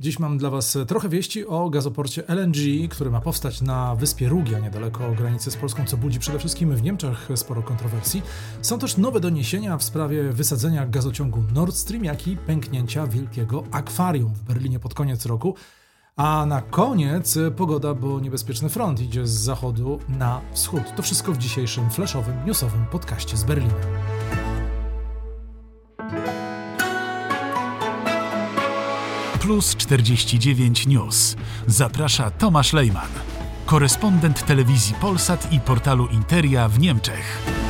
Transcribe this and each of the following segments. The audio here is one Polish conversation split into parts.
Dziś mam dla Was trochę wieści o gazoporcie LNG, który ma powstać na wyspie Rugia, niedaleko granicy z Polską, co budzi przede wszystkim w Niemczech sporo kontrowersji. Są też nowe doniesienia w sprawie wysadzenia gazociągu Nord Stream, jak i pęknięcia wielkiego akwarium w Berlinie pod koniec roku. A na koniec pogoda, bo niebezpieczny front idzie z zachodu na wschód. To wszystko w dzisiejszym flashowym, newsowym podcaście z Berlina. Plus 49 News. Zaprasza Tomasz Lejman, korespondent telewizji Polsat i portalu Interia w Niemczech.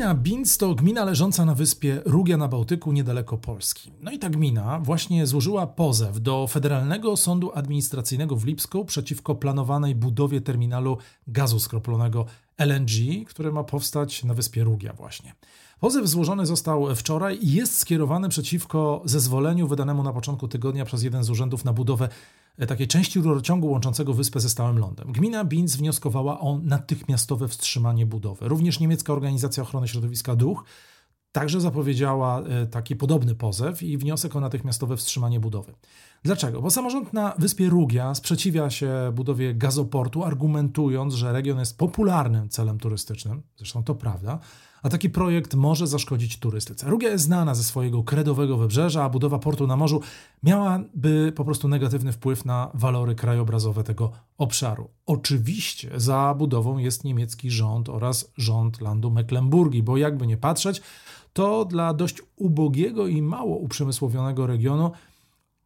Gmina Binz to gmina leżąca na wyspie Rugia na Bałtyku, niedaleko Polski. No i ta gmina właśnie złożyła pozew do Federalnego Sądu Administracyjnego w Lipsku przeciwko planowanej budowie terminalu gazu skroplonego LNG, który ma powstać na wyspie Rugia właśnie. Pozew złożony został wczoraj i jest skierowany przeciwko zezwoleniu wydanemu na początku tygodnia przez jeden z urzędów na budowę takiej części rurociągu łączącego wyspę ze stałym lądem. Gmina Binz wnioskowała o natychmiastowe wstrzymanie budowy. Również niemiecka organizacja ochrony środowiska Duch także zapowiedziała e, taki podobny pozew i wniosek o natychmiastowe wstrzymanie budowy. Dlaczego? Bo samorząd na wyspie Rugia sprzeciwia się budowie gazoportu, argumentując, że region jest popularnym celem turystycznym, zresztą to prawda, a taki projekt może zaszkodzić turystyce. Rugia jest znana ze swojego kredowego wybrzeża, a budowa portu na morzu miałaby po prostu negatywny wpływ na walory krajobrazowe tego obszaru. Oczywiście za budową jest niemiecki rząd oraz rząd landu Mecklenburgii, bo jakby nie patrzeć, to dla dość ubogiego i mało uprzemysłowionego regionu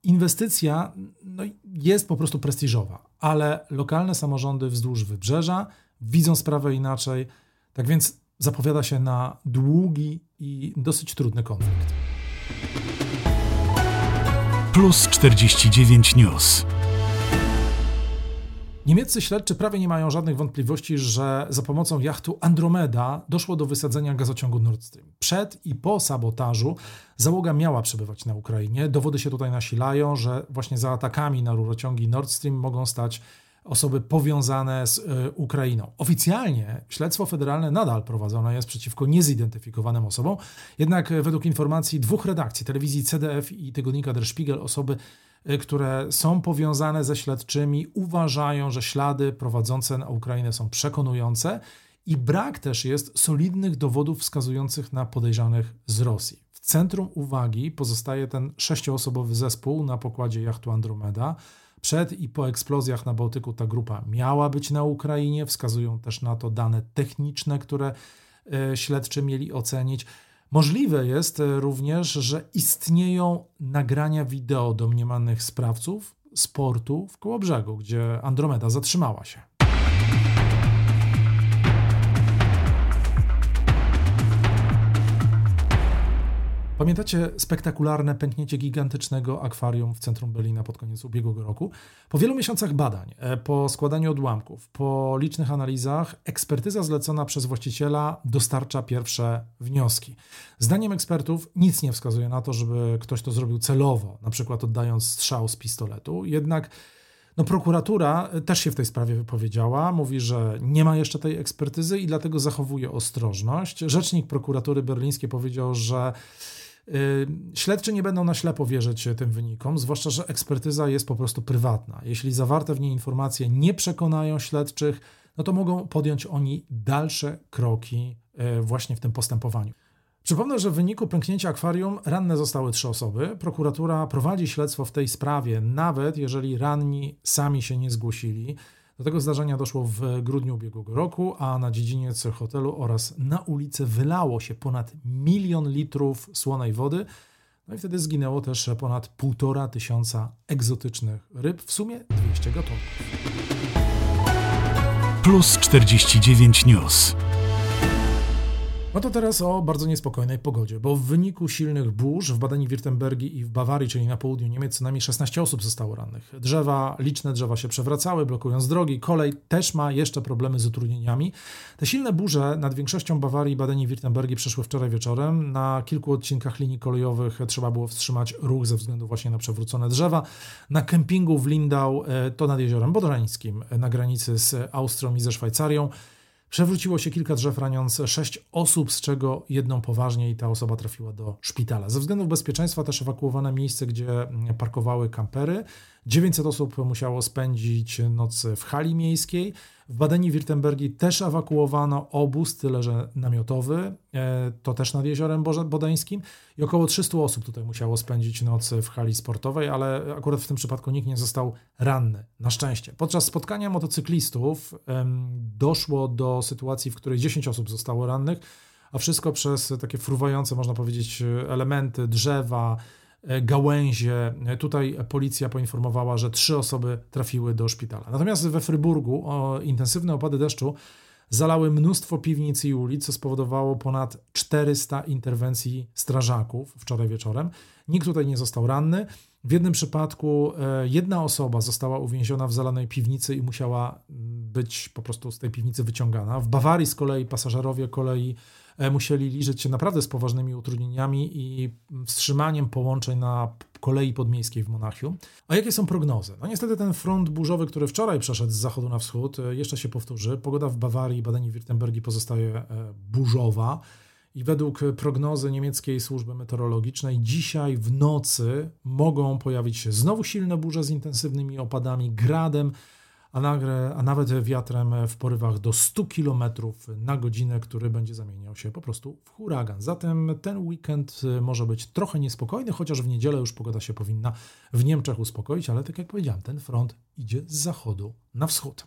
inwestycja no, jest po prostu prestiżowa, ale lokalne samorządy wzdłuż wybrzeża widzą sprawę inaczej. Tak więc zapowiada się na długi i dosyć trudny konflikt. Plus 49 News. Niemieccy śledczy prawie nie mają żadnych wątpliwości, że za pomocą jachtu Andromeda doszło do wysadzenia gazociągu Nord Stream. Przed i po sabotażu załoga miała przebywać na Ukrainie. Dowody się tutaj nasilają, że właśnie za atakami na rurociągi Nord Stream mogą stać osoby powiązane z y, Ukrainą. Oficjalnie śledztwo federalne nadal prowadzone jest przeciwko niezidentyfikowanym osobom, jednak według informacji dwóch redakcji, telewizji CDF i tygodnika Der Spiegel, osoby, y, które są powiązane ze śledczymi, uważają, że ślady prowadzące na Ukrainę są przekonujące i brak też jest solidnych dowodów wskazujących na podejrzanych z Rosji. W centrum uwagi pozostaje ten sześcioosobowy zespół na pokładzie jachtu Andromeda, przed i po eksplozjach na Bałtyku ta grupa miała być na Ukrainie, wskazują też na to dane techniczne, które e, śledczy mieli ocenić. Możliwe jest e, również, że istnieją nagrania wideo domniemanych sprawców z portu w Kołobrzegu, gdzie Andromeda zatrzymała się. Pamiętacie spektakularne pęknięcie gigantycznego akwarium w centrum Berlina pod koniec ubiegłego roku? Po wielu miesiącach badań, e, po składaniu odłamków, po licznych analizach, ekspertyza zlecona przez właściciela dostarcza pierwsze wnioski. Zdaniem ekspertów nic nie wskazuje na to, żeby ktoś to zrobił celowo, na przykład oddając strzał z pistoletu. Jednak no, prokuratura też się w tej sprawie wypowiedziała, mówi, że nie ma jeszcze tej ekspertyzy i dlatego zachowuje ostrożność. Rzecznik prokuratury berlińskiej powiedział, że śledczy nie będą na ślepo wierzyć tym wynikom, zwłaszcza, że ekspertyza jest po prostu prywatna. Jeśli zawarte w niej informacje nie przekonają śledczych, no to mogą podjąć oni dalsze kroki y, właśnie w tym postępowaniu. Przypomnę, że w wyniku pęknięcia akwarium ranne zostały trzy osoby. Prokuratura prowadzi śledztwo w tej sprawie, nawet jeżeli ranni sami się nie zgłosili. Do tego zdarzenia doszło w grudniu ubiegłego roku, a na dziedziniec hotelu oraz na ulicę wylało się ponad milion litrów słonej wody. No i wtedy zginęło też ponad półtora tysiąca egzotycznych ryb, w sumie 200 gatunków. Plus 49 News. No to teraz o bardzo niespokojnej pogodzie, bo w wyniku silnych burz w Badeni-Wirtembergii i w Bawarii, czyli na południu Niemiec, co najmniej 16 osób zostało rannych. Drzewa, liczne drzewa się przewracały, blokując drogi. Kolej też ma jeszcze problemy z utrudnieniami. Te silne burze nad większością Bawarii i Badeni-Wirtembergii przeszły wczoraj wieczorem. Na kilku odcinkach linii kolejowych trzeba było wstrzymać ruch ze względu właśnie na przewrócone drzewa. Na kempingu w Lindau, e, to nad jeziorem Bodrońskim, e, na granicy z Austrią i ze Szwajcarią, Przewróciło się kilka drzew, raniąc sześć osób, z czego jedną poważnie i ta osoba trafiła do szpitala. Ze względów bezpieczeństwa też ewakuowano miejsce, gdzie parkowały kampery. 900 osób musiało spędzić noc w hali miejskiej. W Badeni-Wirtembergi też ewakuowano obóz, tyle że namiotowy, e, to też nad jeziorem Bodeńskim i około 300 osób tutaj musiało spędzić noc w hali sportowej, ale akurat w tym przypadku nikt nie został ranny, na szczęście. Podczas spotkania motocyklistów doszło do sytuacji, w której 10 osób zostało rannych, a wszystko przez takie fruwające, można powiedzieć, elementy, drzewa, gałęzie. Tutaj policja poinformowała, że trzy osoby trafiły do szpitala. Natomiast we Fryburgu o, intensywne opady deszczu zalały mnóstwo piwnic i ulic, co spowodowało ponad 400 interwencji strażaków wczoraj wieczorem. Nikt tutaj nie został ranny. W jednym przypadku e, jedna osoba została uwięziona w zalanej piwnicy i musiała być po prostu z tej piwnicy wyciągana. W Bawarii z kolei pasażerowie kolei E, musieli liczyć się naprawdę z poważnymi utrudnieniami i wstrzymaniem połączeń na kolei podmiejskiej w Monachium. A jakie są prognozy? No niestety ten front burzowy, który wczoraj przeszedł z zachodu na wschód, e, jeszcze się powtórzy. Pogoda w Bawarii i Badeni-Württembergi pozostaje e, burzowa. I według prognozy niemieckiej służby meteorologicznej, dzisiaj w nocy mogą pojawić się znowu silne burze z intensywnymi opadami, gradem, a, nagle, a nawet wiatrem w porywach do 100 km na godzinę, który będzie zamieniał się po prostu w huragan. Zatem ten weekend y, może być trochę niespokojny, chociaż w niedzielę już pogoda się powinna w Niemczech uspokoić, ale tak jak powiedziałem, ten front idzie z zachodu na wschód.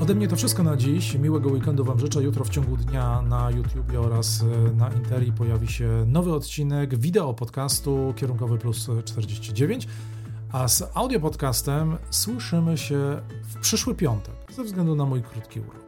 Ode mnie to wszystko na dziś. Miłego weekendu Wam życzę. Jutro w ciągu dnia na YouTube oraz y, na Interi pojawi się nowy odcinek wideo podcastu Kierunkowy Plus 49. A z audiopodcastem słyszymy się w przyszły piątek, ze względu na mój krótki urlop.